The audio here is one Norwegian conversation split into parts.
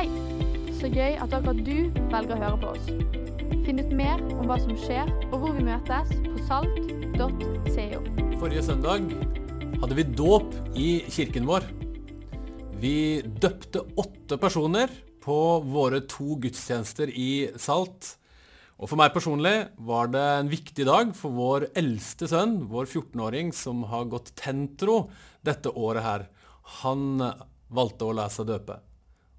Hei! Så gøy at akkurat du velger å høre på oss. Finn ut mer om hva som skjer og hvor vi møtes på salt.co. Forrige søndag hadde vi dåp i kirken vår. Vi døpte åtte personer på våre to gudstjenester i Salt. Og For meg personlig var det en viktig dag for vår eldste sønn, vår 14-åring, som har gått tentro dette året her. Han valgte å la seg døpe.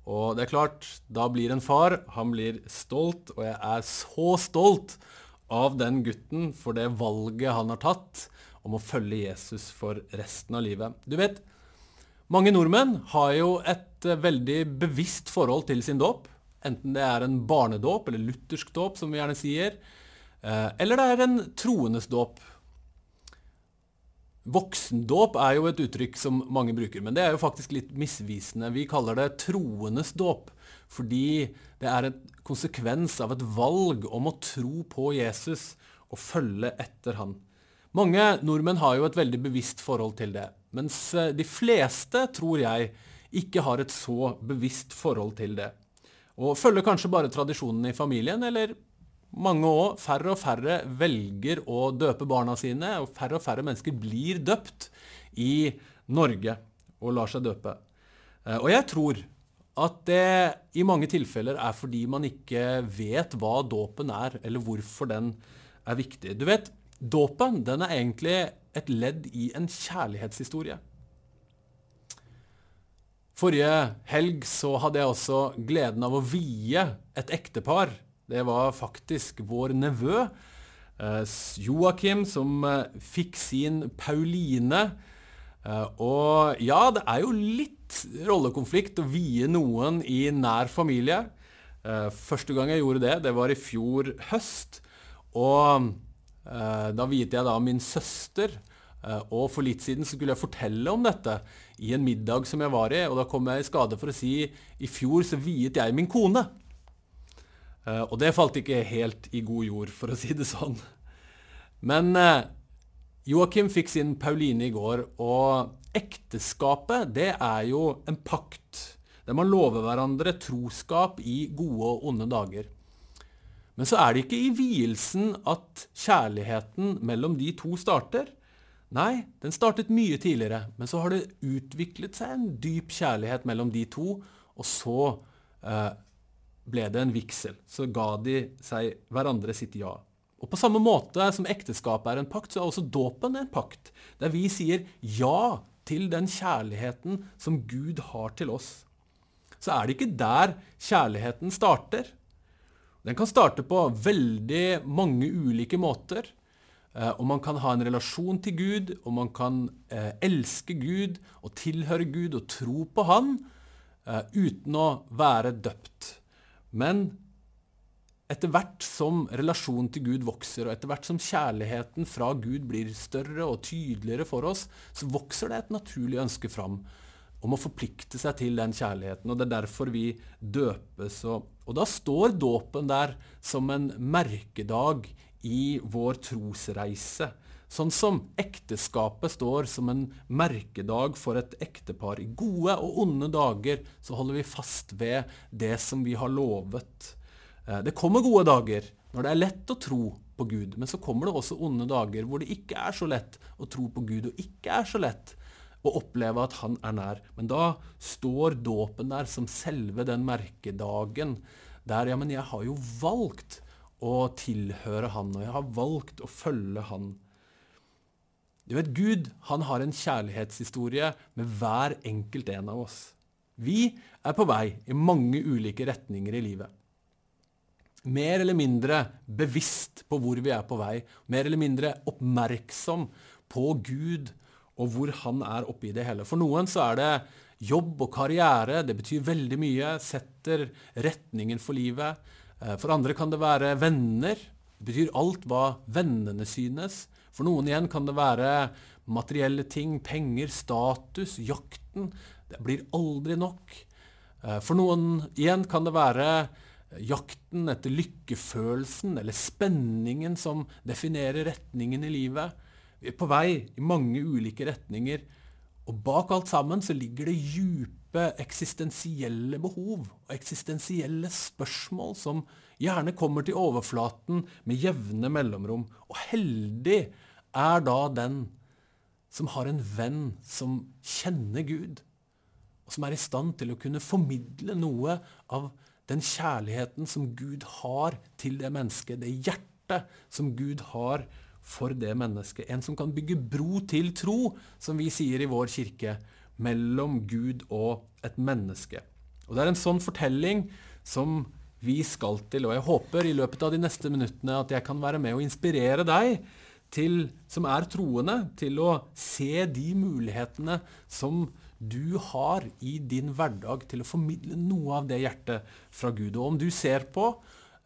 Og det er klart, da blir en far Han blir stolt, og jeg er så stolt av den gutten for det valget han har tatt om å følge Jesus for resten av livet. Du vet, mange nordmenn har jo et eh, veldig bevisst forhold til sin dåp. Enten det er en barnedåp, eller luthersk dåp, som vi gjerne sier, eh, eller det er en troendes dåp. Voksendåp er jo et uttrykk som mange bruker, men det er jo faktisk litt misvisende. Vi kaller det troendes dåp, fordi det er en konsekvens av et valg om å tro på Jesus og følge etter han. Mange nordmenn har jo et veldig bevisst forhold til det, mens eh, de fleste, tror jeg, ikke har et så bevisst forhold til det. Og følger kanskje bare tradisjonen i familien, eller mange år, færre og færre velger å døpe barna sine, og færre og færre mennesker blir døpt i Norge og lar seg døpe. Eh, og jeg tror at det i mange tilfeller er fordi man ikke vet hva dåpen er, eller hvorfor den er viktig. Du vet, dåpen den er egentlig et ledd i en kjærlighetshistorie. Forrige helg så hadde jeg også gleden av å vie et ektepar det var faktisk vår nevø, eh, Joakim, som eh, fikk sin Pauline. Eh, og ja, det er jo litt rollekonflikt å vie noen i nær familie. Første gang jeg gjorde det, det var i fjor høst. Og da viet jeg da min søster. Og for litt siden skulle jeg fortelle om dette i en middag som jeg var i. Og da kom jeg i skade for å si i fjor så viet jeg min kone. Uh, og det falt ikke helt i god jord, for å si det sånn. Men uh, Joakim fikk sin Pauline i går, og ekteskapet, det er jo en pakt. Der man lover hverandre troskap i gode og onde dager. Men så er det ikke i vielsen at kjærligheten mellom de to starter. Nei, den startet mye tidligere, men så har det utviklet seg en dyp kjærlighet mellom de to, og så uh, ble det en vigsel. Så ga de seg hverandre sitt ja. Og På samme måte som ekteskapet er en pakt, så er også dåpen en pakt. Der vi sier ja til den kjærligheten som Gud har til oss. Så er det ikke der kjærligheten starter. Den kan starte på veldig mange ulike måter. Eh, og man kan ha en relasjon til Gud, og man kan eh, elske Gud og tilhøre Gud og tro på Han eh, uten å være døpt. Men etter hvert som relasjonen til Gud vokser, og etter hvert som kjærligheten fra Gud blir større og tydeligere for oss, så vokser det et naturlig ønske fram om å forplikte seg til den kjærligheten. og Det er derfor vi døpes. Og, og da står dåpen der som en merkedag i vår trosreise. Sånn som ekteskapet står som en merkedag for et ektepar. I gode og onde dager så holder vi fast ved det som vi har lovet. Eh, det kommer gode dager når det er lett å tro på Gud, men så kommer det også onde dager hvor det ikke er så lett å tro på Gud, og ikke er så lett å oppleve at Han er nær. Men da står dåpen der som selve den merkedagen der ja, men jeg har jo valgt å tilhøre Han, og jeg har valgt å følge Han. Du vet, Gud han har en kjærlighetshistorie med hver enkelt en av oss. Vi er på vei i mange ulike retninger i livet. Mer eller mindre bevisst på hvor vi er på vei. Mer eller mindre oppmerksom på Gud og hvor han er oppi det hele. For noen så er det jobb og karriere. Det betyr veldig mye. Setter retningen for livet. Eh, for andre kan det være venner. Det betyr alt hva vennene synes. For noen igjen kan det være materielle ting, penger, status, jakten. Det blir aldri nok. Eh, for noen igjen kan det være jakten etter lykkefølelsen eller spenningen som definerer retningen i livet. Vi er på vei i mange ulike retninger, Og bak alt sammen så ligger det djupe eksistensielle behov og eksistensielle spørsmål som gjerne kommer til overflaten med jevne mellomrom. Og heldig er da den som har en venn som kjenner Gud, og som er i stand til å kunne formidle noe av den kjærligheten som Gud har til det mennesket, det hjertet som Gud har for det mennesket. En som kan bygge bro til tro, som vi sier i vår kirke, mellom Gud og et menneske. Og Det er en sånn fortelling som vi skal til, og jeg håper i løpet av de neste minuttene at jeg kan være med og inspirere deg til, som er troende, til å se de mulighetene som du har i din hverdag til å formidle noe av det hjertet fra Gud. Og om du ser på,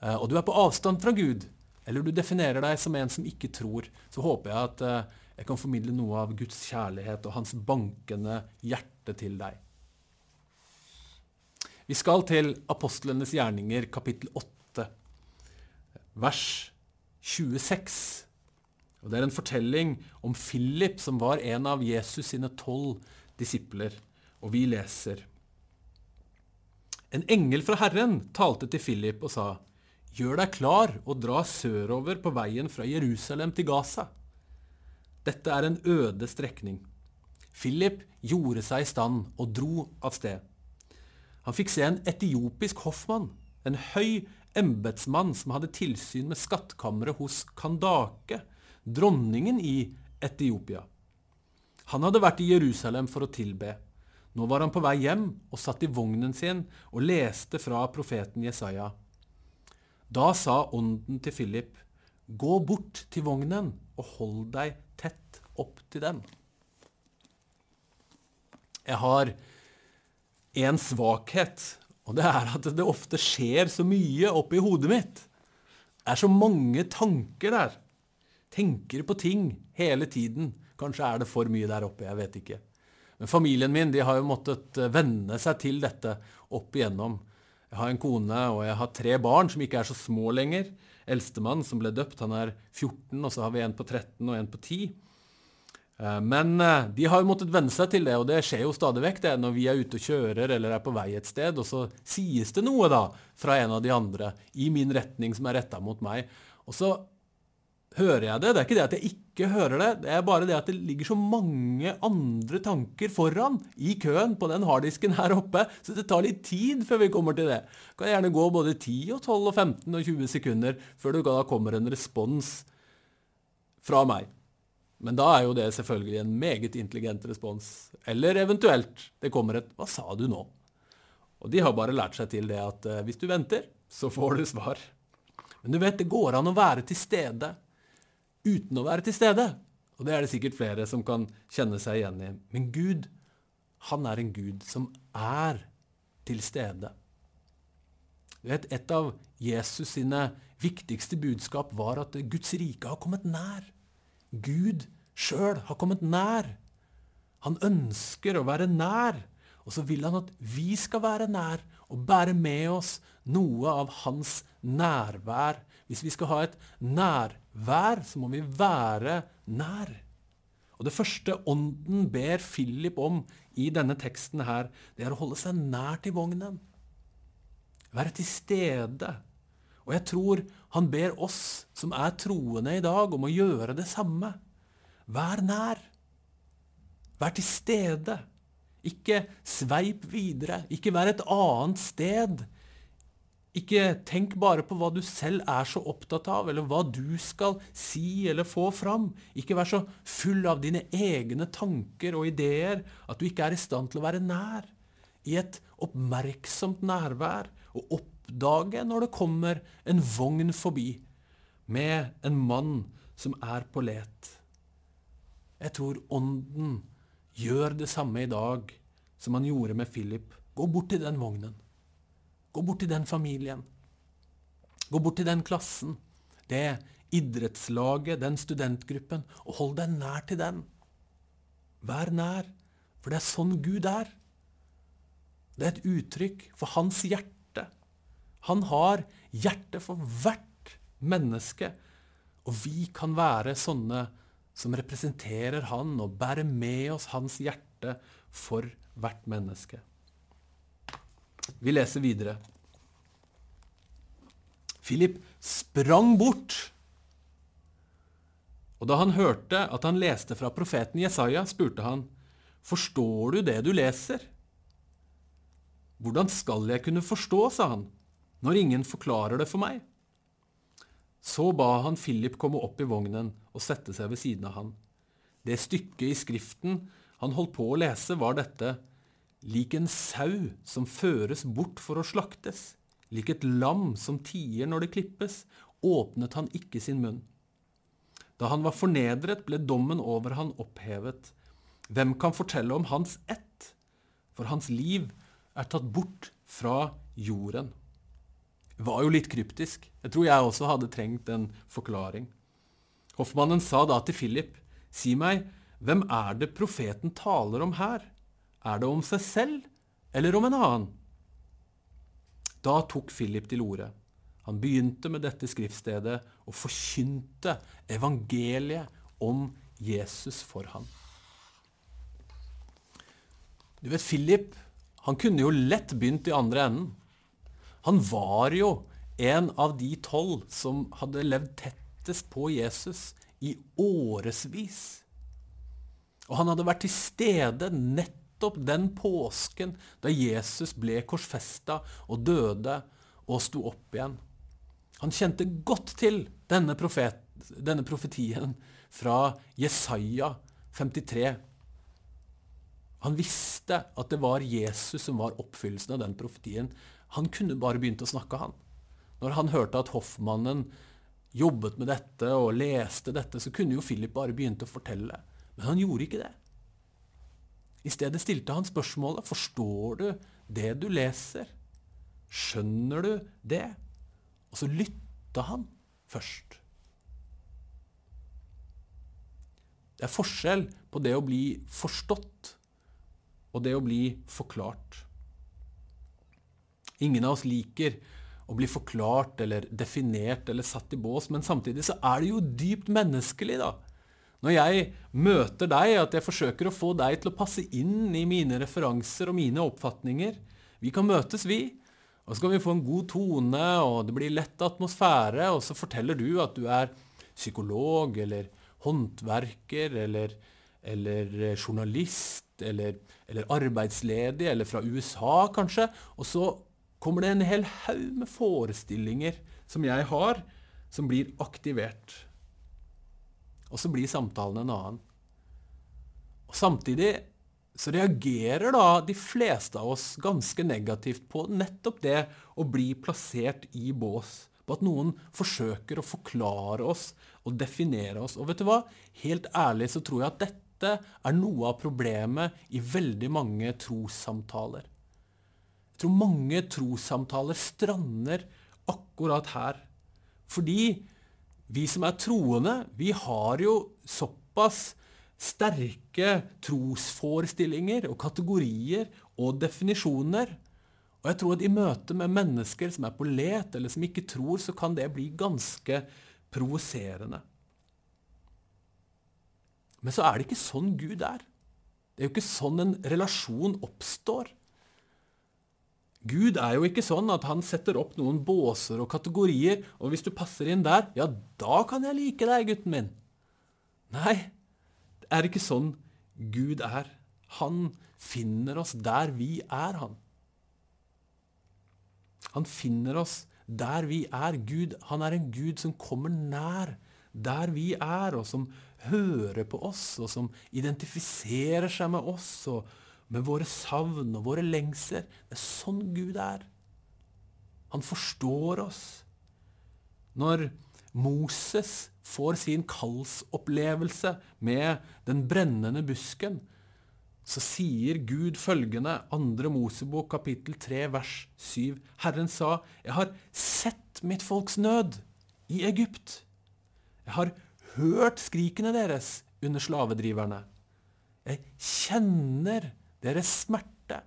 eh, og du er på avstand fra Gud, eller du definerer deg som en som ikke tror, så håper jeg at eh, jeg kan formidle noe av Guds kjærlighet og hans bankende hjerte til deg. Vi skal til apostlenes gjerninger, kapittel 8, vers 26. Og Det er en fortelling om Philip, som var en av Jesus sine tolv disipler. Og vi leser En engel fra Herren talte til Philip og sa:" Gjør deg klar og dra sørover på veien fra Jerusalem til Gaza. Dette er en øde strekning. Philip gjorde seg i stand og dro av sted. Han fikk se en etiopisk hoffmann, en høy embetsmann som hadde tilsyn med skattkammeret hos Kandake, dronningen i Etiopia. Han hadde vært i Jerusalem for å tilbe. Nå var han på vei hjem og satt i vognen sin og leste fra profeten Jesaja. Da sa ånden til Philip, gå bort til vognen og hold deg tett opp til den. Jeg har en svakhet, og det er at det ofte skjer så mye oppi hodet mitt. Det er så mange tanker der tenker på ting hele tiden. Kanskje er det for mye der oppe, jeg vet ikke. Men familien min de har jo måttet eh, venne seg til dette opp igjennom. Jeg har en kone og jeg har tre barn som ikke er så små lenger. Eldstemann som ble døpt, han er 14, og så har vi en på 13 og en på 10. Eh, men eh, de har jo måttet venne seg til det, og det skjer jo stadig vekk det, når vi er ute og kjører eller er på vei et sted, og så sies det noe da fra en av de andre i min retning som er retta mot meg. Og så hører jeg det. Det er ikke det at jeg ikke hører det, det er bare det at det ligger så mange andre tanker foran i køen på den harddisken her oppe, så det tar litt tid før vi kommer til det. Det kan gjerne gå både 10 og 12 og 15 og 20 sekunder før det da kommer en respons fra meg. Men da er jo det selvfølgelig en meget intelligent respons. Eller eventuelt det kommer et 'Hva sa du nå?' Og de har bare lært seg til det at uh, hvis du venter, så får du svar. Men du vet, det går an å være til stede uten å være til stede. Og det er det sikkert flere som kan kjenne seg igjen i. Men Gud, han er en Gud som er til stede. Du vet, Et av Jesus sine viktigste budskap var at Guds rike har kommet nær. Gud sjøl har kommet nær. Han ønsker å være nær, og så vil han at vi skal være nær og bære med oss noe av hans nærvær. Hvis vi skal ha et nærvær så må vi være nær. Og Det første Ånden ber Philip om i denne teksten, her, det er å holde seg nær til vognen. Være til stede. Og jeg tror han ber oss som er troende i dag, om å gjøre det samme. Vær nær. Vær til stede. Ikke sveip videre. Ikke vær et annet sted ikke tenk bare på hva du selv er så opptatt av, eller hva du skal si eller få fram. Ikke vær så full av dine egne tanker og ideer at du ikke er i stand til å være nær. I et oppmerksomt nærvær og oppdage når det kommer en vogn forbi med en mann som er på let. Jeg tror Ånden gjør det samme i dag som han gjorde med Philip. Gå bort til den vognen. Gå bort til den familien. Gå bort til den klassen, det idrettslaget, den studentgruppen, og hold deg nær til den. Vær nær, for det er sånn Gud er. Det er et uttrykk for hans hjerte. Han har hjerte for hvert menneske, og vi kan være sånne som representerer han og bærer med oss hans hjerte for hvert menneske. Vi leser videre. Philip sprang bort. Og da han hørte at han leste fra profeten Jesaja, spurte han, Forstår du det du leser? Hvordan skal jeg kunne forstå, sa han, når ingen forklarer det for meg? Så ba han Philip komme opp i vognen og sette seg ved siden av han. Det stykket i Skriften han holdt på å lese, var dette lik en sau som føres bort for å slaktes, lik et lam som tier når det klippes, åpnet han ikke sin munn. Da han var fornedret, ble dommen over han opphevet. Hvem kan fortelle om hans ett? For hans liv er tatt bort fra jorden. Det var jo litt kryptisk. Jeg tror jeg også hadde trengt en forklaring. Hoffmannen sa da til Philip, si meg, hvem er det profeten taler om her? Er det om seg selv eller om en annen? Da tok Philip til orde. Han begynte med dette skriftstedet og forkynte evangeliet om Jesus for ham. Du vet, Philip han kunne jo lett begynt i andre enden. Han var jo en av de tolv som hadde levd tettest på Jesus i årevis. Og han hadde vært til stede nettopp den påsken da Jesus ble korsfesta og døde og sto opp igjen. Han kjente godt til denne, profet, denne profetien fra Jesaja 53 han visste at det var Jesus som var oppfyllelsen av den profetien. Han kunne bare begynt å snakke, han. Når han hørte at hoffmannen jobbet med dette og leste dette, så kunne jo Philip bare begynt å fortelle. Men han gjorde ikke det. I stedet stilte han spørsmålet forstår du det du leser. Skjønner du det? Og så lytta han først. Det er forskjell på det å bli forstått og det å bli forklart. Ingen av oss liker å bli forklart eller definert eller satt i bås, men samtidig så er det jo dypt menneskelig, da. Når jeg møter deg, at jeg forsøker å få deg til å passe inn i mine referanser og mine oppfatninger. Vi kan møtes, vi. Og så kan vi få en god tone, og det blir lett atmosfære, og så forteller du at du er psykolog eller håndverker eller, eller journalist eller, eller arbeidsledig, eller fra USA kanskje. Og så kommer det en hel haug med forestillinger som jeg har, som blir aktivert. Og så blir samtalen en annen. Og Samtidig så reagerer da de fleste av oss ganske negativt på nettopp det å bli plassert i bås. På at noen forsøker å forklare oss og definere oss. Og vet du hva? Helt ærlig så tror jeg at dette er noe av problemet i veldig mange trossamtaler. Jeg tror mange trossamtaler strander akkurat her. Fordi vi som er troende, vi har jo såpass sterke trosforestillinger og kategorier og definisjoner. Og jeg tror at i møte med mennesker som er på let, eller som ikke tror, så kan det bli ganske provoserende. Men så er det ikke sånn Gud er. Det er jo ikke sånn en relasjon oppstår. Gud er jo ikke sånn at han setter opp noen båser og kategorier, og hvis du passer inn der, ja, da kan jeg like deg, gutten min. Nei, det er ikke sånn Gud er. Han finner oss der vi er, han. Han finner oss der vi er. Gud, han er en Gud som kommer nær der vi er, og som hører på oss, og som identifiserer seg med oss og med våre savn og våre lengsler. Det er sånn Gud er. Han forstår oss. Når Moses får sin kallsopplevelse med den brennende busken, så sier Gud følgende, 2. Mosebok kapittel 3 vers 7. Herren sa, 'Jeg har sett mitt folks nød i Egypt.' 'Jeg har hørt skrikene deres under slavedriverne. Jeg kjenner deres smerte.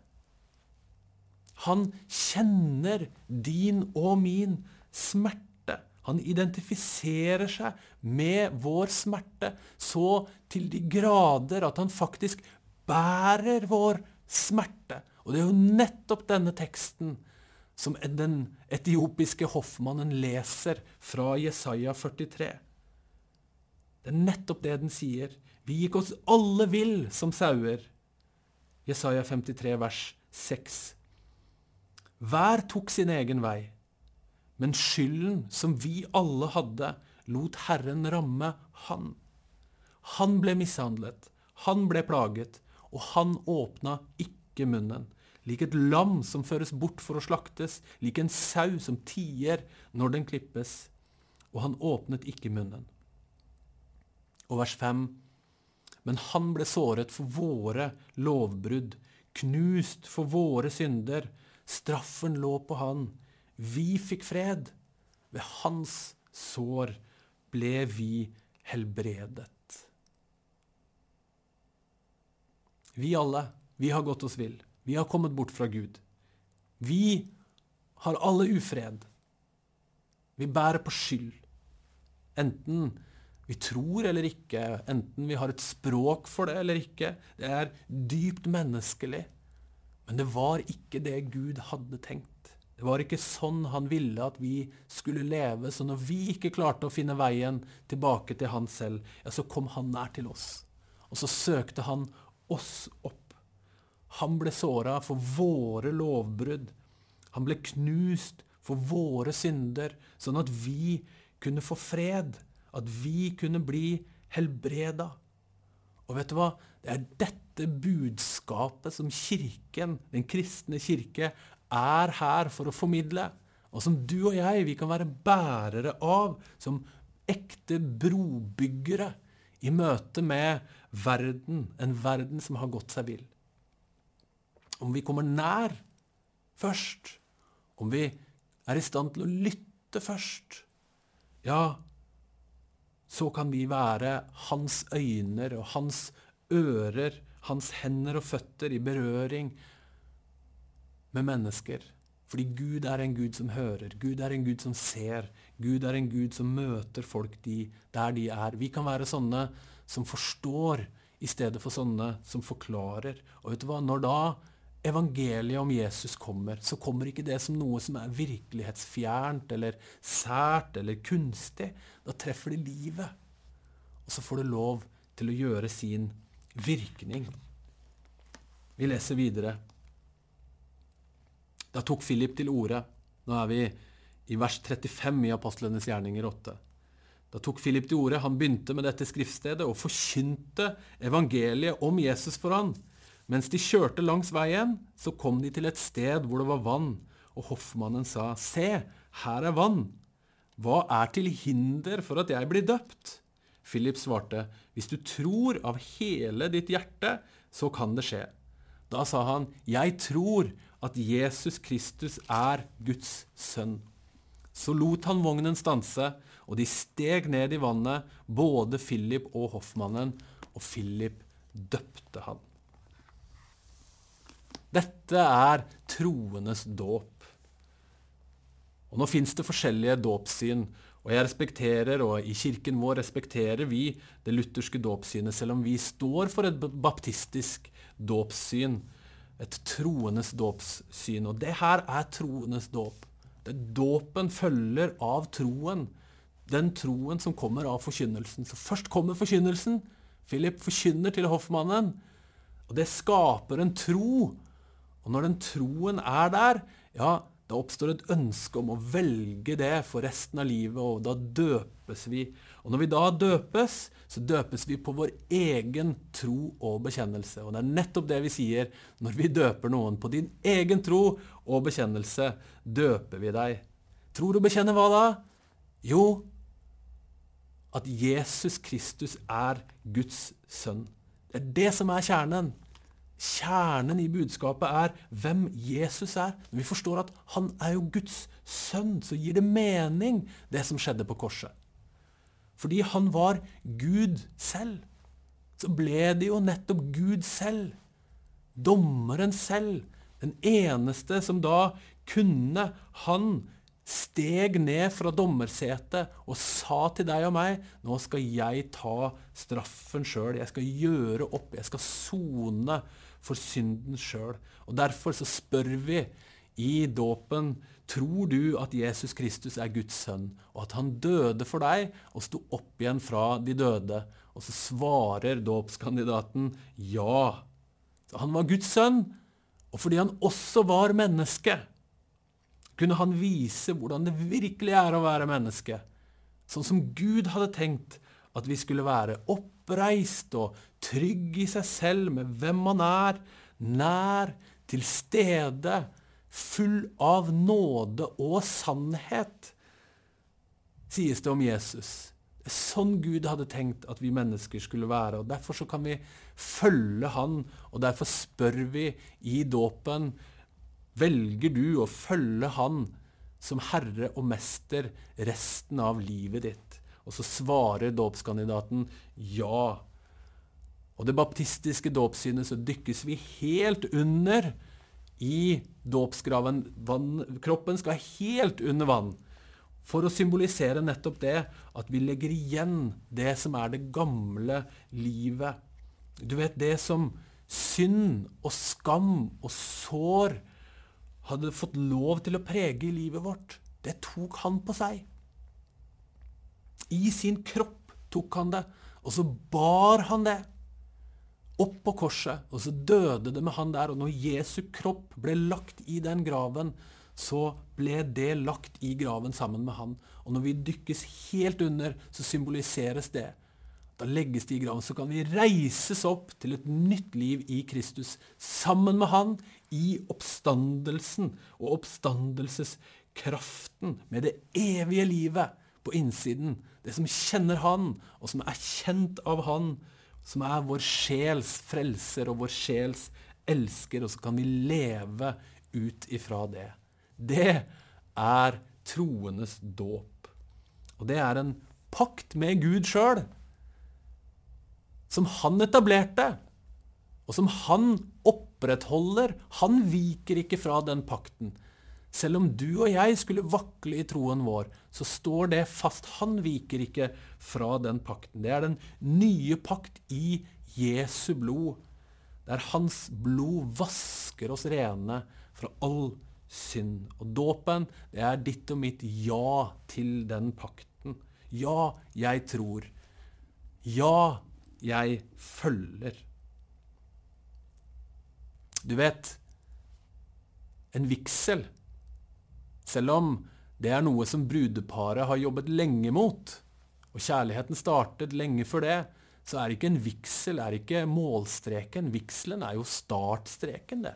Han kjenner din og min smerte. Han identifiserer seg med vår smerte så til de grader at han faktisk bærer vår smerte. Og det er jo nettopp denne teksten som den etiopiske hoffmannen leser fra Jesaja 43. Det er nettopp det den sier. Vi gikk oss alle vill som sauer. Jesaja 53, vers 6. Hver tok sin egen vei, men skylden som vi alle hadde, lot Herren ramme han. Han ble mishandlet, han ble plaget, og han åpna ikke munnen. Lik et lam som føres bort for å slaktes, lik en sau som tier når den klippes. Og han åpnet ikke munnen. Og vers 5. Men han ble såret for våre lovbrudd, knust for våre synder. Straffen lå på han. Vi fikk fred. Ved hans sår ble vi helbredet. Vi alle, vi har gått oss vill. Vi har kommet bort fra Gud. Vi har alle ufred. Vi bærer på skyld. Enten vi tror eller ikke, enten vi har et språk for det eller ikke. Det er dypt menneskelig. Men det var ikke det Gud hadde tenkt. Det var ikke sånn han ville at vi skulle leve. Så når vi ikke klarte å finne veien tilbake til han selv, ja, så kom han nær til oss. Og så søkte han oss opp. Han ble såra for våre lovbrudd. Han ble knust for våre synder, sånn at vi kunne få fred. At vi kunne bli helbreda. Og vet du hva? Det er dette budskapet som kirken, den kristne kirke, er her for å formidle. Og som du og jeg vi kan være bærere av som ekte brobyggere i møte med verden, en verden som har gått seg vill om vi kommer nær først, om vi er i stand til å lytte først, ja, så kan vi være hans øyne og hans ører, hans hender og føtter i berøring med mennesker. Fordi Gud er en Gud som hører, Gud er en Gud som ser, Gud er en Gud som møter folk de, der de er. Vi kan være sånne som forstår, i stedet for sånne som forklarer. Og vet du hva, når da evangeliet om Jesus kommer, så kommer ikke det som noe som er virkelighetsfjernt eller sært eller kunstig. Da treffer det livet. Og så får det lov til å gjøre sin virkning. Vi leser videre. Da tok Philip til orde. Nå er vi i vers 35 i Apostlenes gjerninger 8. Da tok Philip til orde. Han begynte med dette skriftstedet og forkynte evangeliet om Jesus for han. Mens de kjørte langs veien, så kom de til et sted hvor det var vann, og hoffmannen sa, Se, her er vann. Hva er til hinder for at jeg blir døpt? Philip svarte, Hvis du tror av hele ditt hjerte, så kan det skje. Da sa han, Jeg tror at Jesus Kristus er Guds sønn. Så lot han vognen stanse, og de steg ned i vannet, både Philip og hoffmannen, og Philip døpte han. Dette er troendes dåp. Og Nå fins det forskjellige dåpssyn, og jeg respekterer, og i kirken vår respekterer vi det lutherske dåpssynet, selv om vi står for et baptistisk dåpssyn, et troendes dåpssyn. Og det her er troendes dåp. Dåpen følger av troen. Den troen som kommer av forkynnelsen. Så først kommer forkynnelsen. Philip forkynner til hoffmannen. Og det skaper en tro og når den troen er der, ja, da oppstår et ønske om å velge det for resten av livet, og da døpes vi. Og når vi da døpes, så døpes vi på vår egen tro og bekjennelse. Og det er nettopp det vi sier når vi døper noen. På din egen tro og bekjennelse døper vi deg. Tror og bekjenner hva da? Jo, at Jesus Kristus er Guds sønn. Det er det som er kjernen. Kjernen i budskapet er hvem Jesus er. Når vi forstår at han er jo Guds sønn, så gir det mening, det som skjedde på korset. Fordi han var Gud selv, så ble det jo nettopp Gud selv. Dommeren selv. Den eneste som da kunne han steg ned fra dommersetet og sa til deg og meg nå skal jeg ta straffen sjøl. Jeg skal gjøre opp. Jeg skal sone for synden sjøl. Derfor så spør vi i dåpen tror du at Jesus Kristus er Guds sønn, og at han døde for deg og sto opp igjen fra de døde. Og så svarer dåpskandidaten ja. Så han var Guds sønn, og fordi han også var menneske, kunne han vise hvordan det virkelig er å være menneske. Sånn som Gud hadde tenkt at vi skulle være oppreist og trygg i seg selv med hvem man er, nær, til stede, full av nåde og sannhet, sies det om Jesus. Sånn Gud hadde tenkt at vi mennesker skulle være. og Derfor så kan vi følge Han, og derfor spør vi i dåpen Velger du å følge Han som herre og mester resten av livet ditt? Og så svarer dåpskandidaten ja. Og det baptistiske dåpssynet så dykkes vi helt under i dåpsgraven. Kroppen skal helt under vann. For å symbolisere nettopp det at vi legger igjen det som er det gamle livet. Du vet, det som synd og skam og sår hadde fått lov til å prege livet vårt, det tok han på seg. I sin kropp tok han det, og så bar han det opp på korset, og så døde det med han der. Og når Jesu kropp ble lagt i den graven, så ble det lagt i graven sammen med han. Og når vi dykkes helt under, så symboliseres det. Da legges det i graven. Så kan vi reises opp til et nytt liv i Kristus sammen med han i oppstandelsen og oppstandelseskraften med det evige livet på innsiden. Det som kjenner Han, og som er kjent av Han, som er vår sjels frelser og vår sjels elsker, og så kan vi leve ut ifra det. Det er troendes dåp. Og det er en pakt med Gud sjøl, som han etablerte og som han opprettholder. Han viker ikke fra den pakten. Selv om du og jeg skulle vakle i troen vår, så står det fast. Han viker ikke fra den pakten. Det er den nye pakt i Jesu blod, der hans blod vasker oss rene fra all synd. Og dåpen, det er ditt og mitt ja til den pakten. Ja, jeg tror. Ja, jeg følger. Du vet, en vigsel Selv om det er noe som brudeparet har jobbet lenge mot, og kjærligheten startet lenge før det, så er ikke en vigsel er ikke målstreken. Vigselen er jo startstreken det,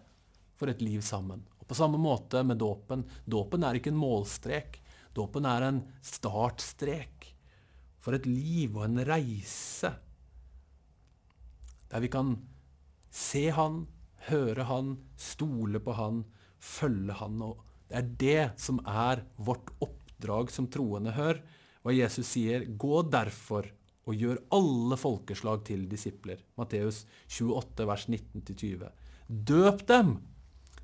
for et liv sammen. Og På samme måte med dåpen. Dåpen er ikke en målstrek. Dåpen er en startstrek for et liv og en reise der vi kan se Han, høre Han, stole på Han, følge Han. Og det er det som er vårt oppdrag som troende. Hør hva Jesus sier. Gå derfor og gjør alle folkeslag til disipler. Matteus 28, vers 19-20. Døp dem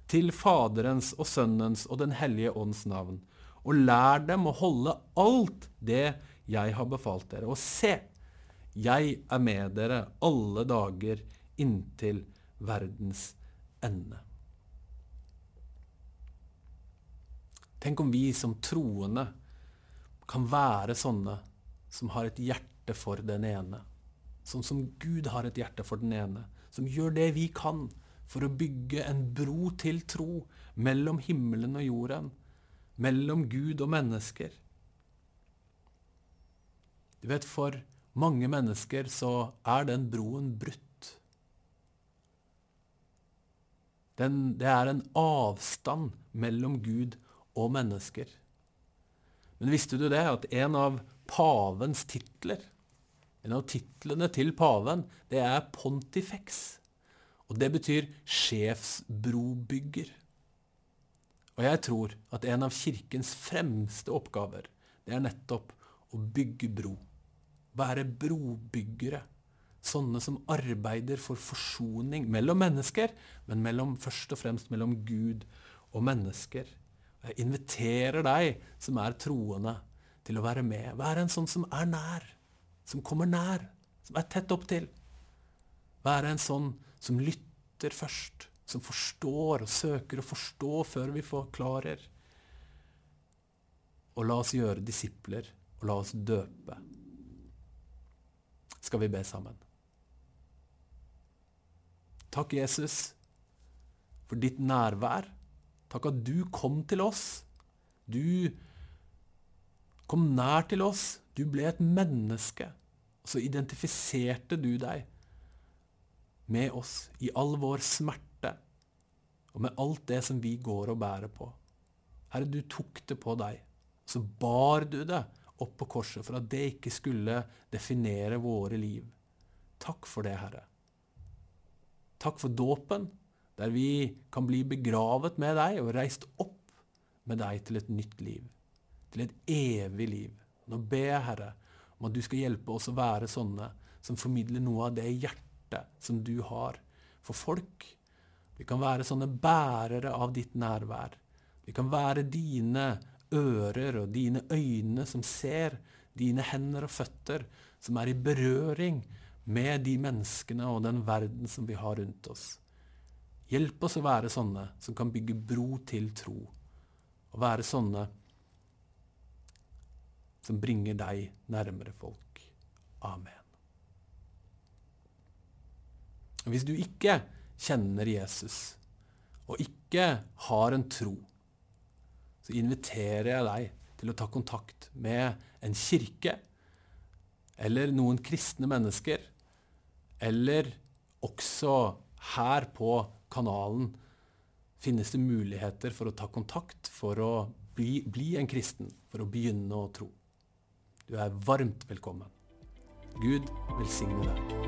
til Faderens og Sønnens og Den hellige ånds navn, og lær dem å holde alt det jeg har befalt dere. Og se, jeg er med dere alle dager inntil verdens ende. Tenk om vi som troende kan være sånne som har et hjerte for den ene. Sånn som Gud har et hjerte for den ene. Som gjør det vi kan for å bygge en bro til tro mellom himmelen og jorden. Mellom Gud og mennesker. Du vet, for mange mennesker så er den broen brutt. Den, det er en avstand mellom Gud og mennesker. Men visste du det, at en av pavens titler, en av titlene til paven, det er pontifex. Og det betyr sjefsbrobygger. Og jeg tror at en av kirkens fremste oppgaver, det er nettopp å bygge bro. Være brobyggere. Sånne som arbeider for forsoning mellom mennesker, men mellom, først og fremst mellom Gud og mennesker. Jeg inviterer deg som er troende, til å være med. Vær en sånn som er nær, som kommer nær, som er tett opptil. Være en sånn som lytter først, som forstår og søker å forstå før vi forklarer. Og la oss gjøre disipler, og la oss døpe. Skal vi be sammen? Takk, Jesus, for ditt nærvær. Takk at du kom til oss. Du kom nær til oss. Du ble et menneske. Og så identifiserte du deg med oss i all vår smerte og med alt det som vi går og bærer på. Herre, du tok det på deg. Så bar du det opp på korset for at det ikke skulle definere våre liv. Takk for det, Herre. Takk for dåpen, der vi kan bli begravet med deg og reist opp med deg til et nytt liv til et evig liv. Nå ber jeg, Herre, om at du skal hjelpe oss å være sånne som formidler noe av det hjertet som du har for folk. Vi kan være sånne bærere av ditt nærvær. Vi kan være dine ører og dine øyne som ser, dine hender og føtter som er i berøring med de menneskene og den verden som vi har rundt oss. Hjelp oss å være sånne som kan bygge bro til tro. Og være sånne som bringer deg nærmere folk. Amen. Hvis du ikke kjenner Jesus og ikke har en tro, så inviterer jeg deg til å ta kontakt med en kirke eller noen kristne mennesker, eller også her på kanalen finnes det muligheter for å ta kontakt for å bli, bli en kristen, for å begynne å tro. Du er varmt velkommen. Gud velsigne deg.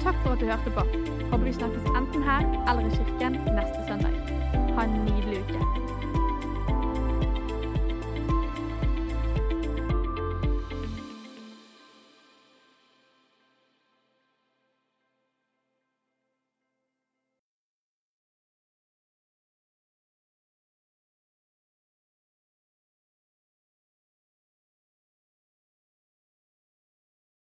Takk for at du hørte på. Håper vi snakkes enten her eller i kirken neste søndag. Ha en nydelig uke.